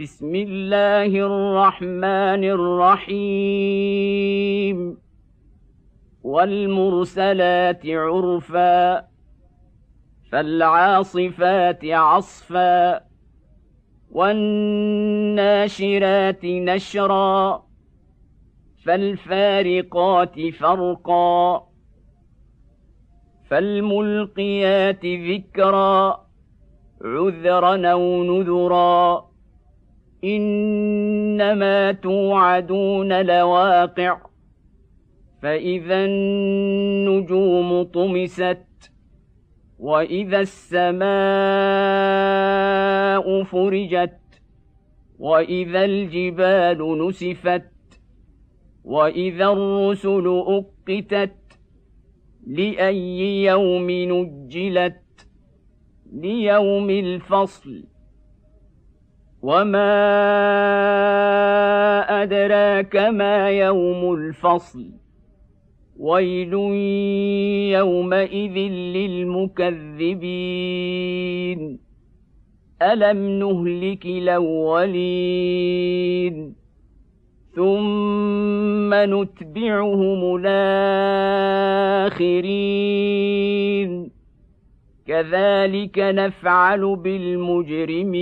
بسم الله الرحمن الرحيم. والمرسلات عرفا فالعاصفات عصفا والناشرات نشرا فالفارقات فرقا فالملقيات ذكرا عذرا أو نذرا. إنما توعدون لواقع فإذا النجوم طمست وإذا السماء فرجت وإذا الجبال نسفت وإذا الرسل أقتت لأي يوم نجلت ليوم الفصل. وما ادراك ما يوم الفصل ويل يومئذ للمكذبين الم نهلك الاولين ثم نتبعهم الاخرين كذلك نفعل بالمجرمين.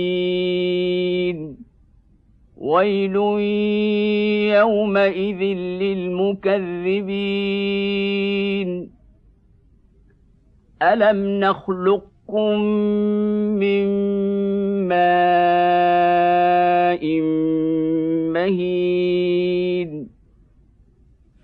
ويل يومئذ للمكذبين. ألم نخلقكم من ماء مهين؟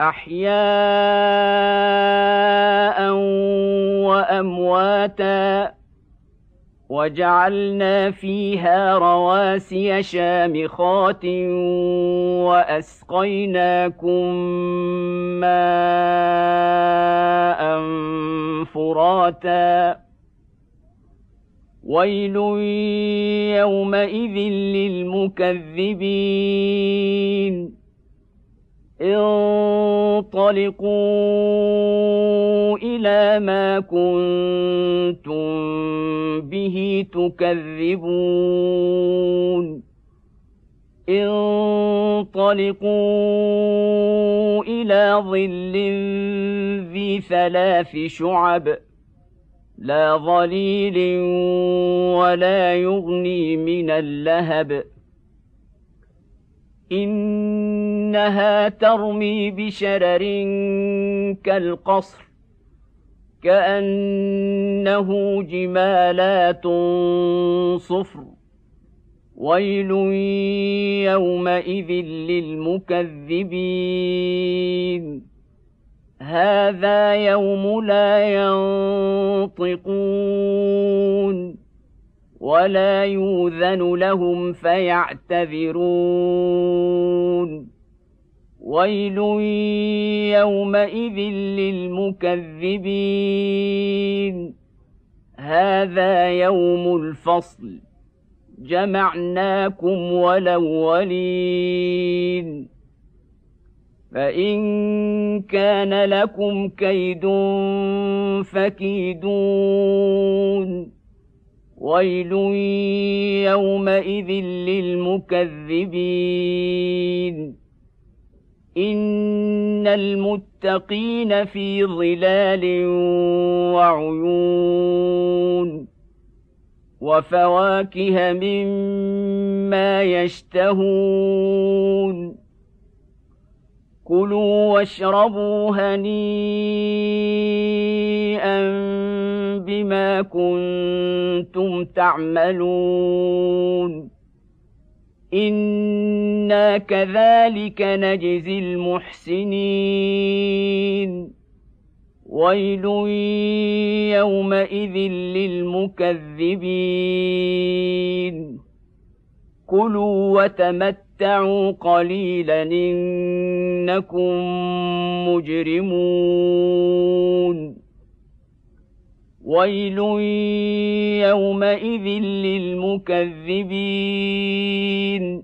أحياء وأمواتا وجعلنا فيها رواسي شامخات وأسقيناكم ماء فراتا. ويل يومئذ للمكذبين. انطلقوا إلى ما كنتم به تكذبون. انطلقوا إلى ظل ذي ثلاث شعب. لا ظليل ولا يغني من اللهب. إنها ترمي بشرر كالقصر كأنه جمالات صفر ويل يومئذ للمكذبين. هذا يوم لا ينطقون ولا يوذن لهم فيعتذرون. ويل يومئذ للمكذبين هذا يوم الفصل جمعناكم ولولين فان كان لكم كيد فكيدون ويل يومئذ للمكذبين ان المتقين في ظلال وعيون وفواكه مما يشتهون كلوا واشربوا هنيئا بما كنتم تعملون أنا كذلك نجزي المحسنين. ويل يومئذ للمكذبين. كلوا وتمتعوا قليلا انكم مجرمون. ويل يومئذ للمكذبين.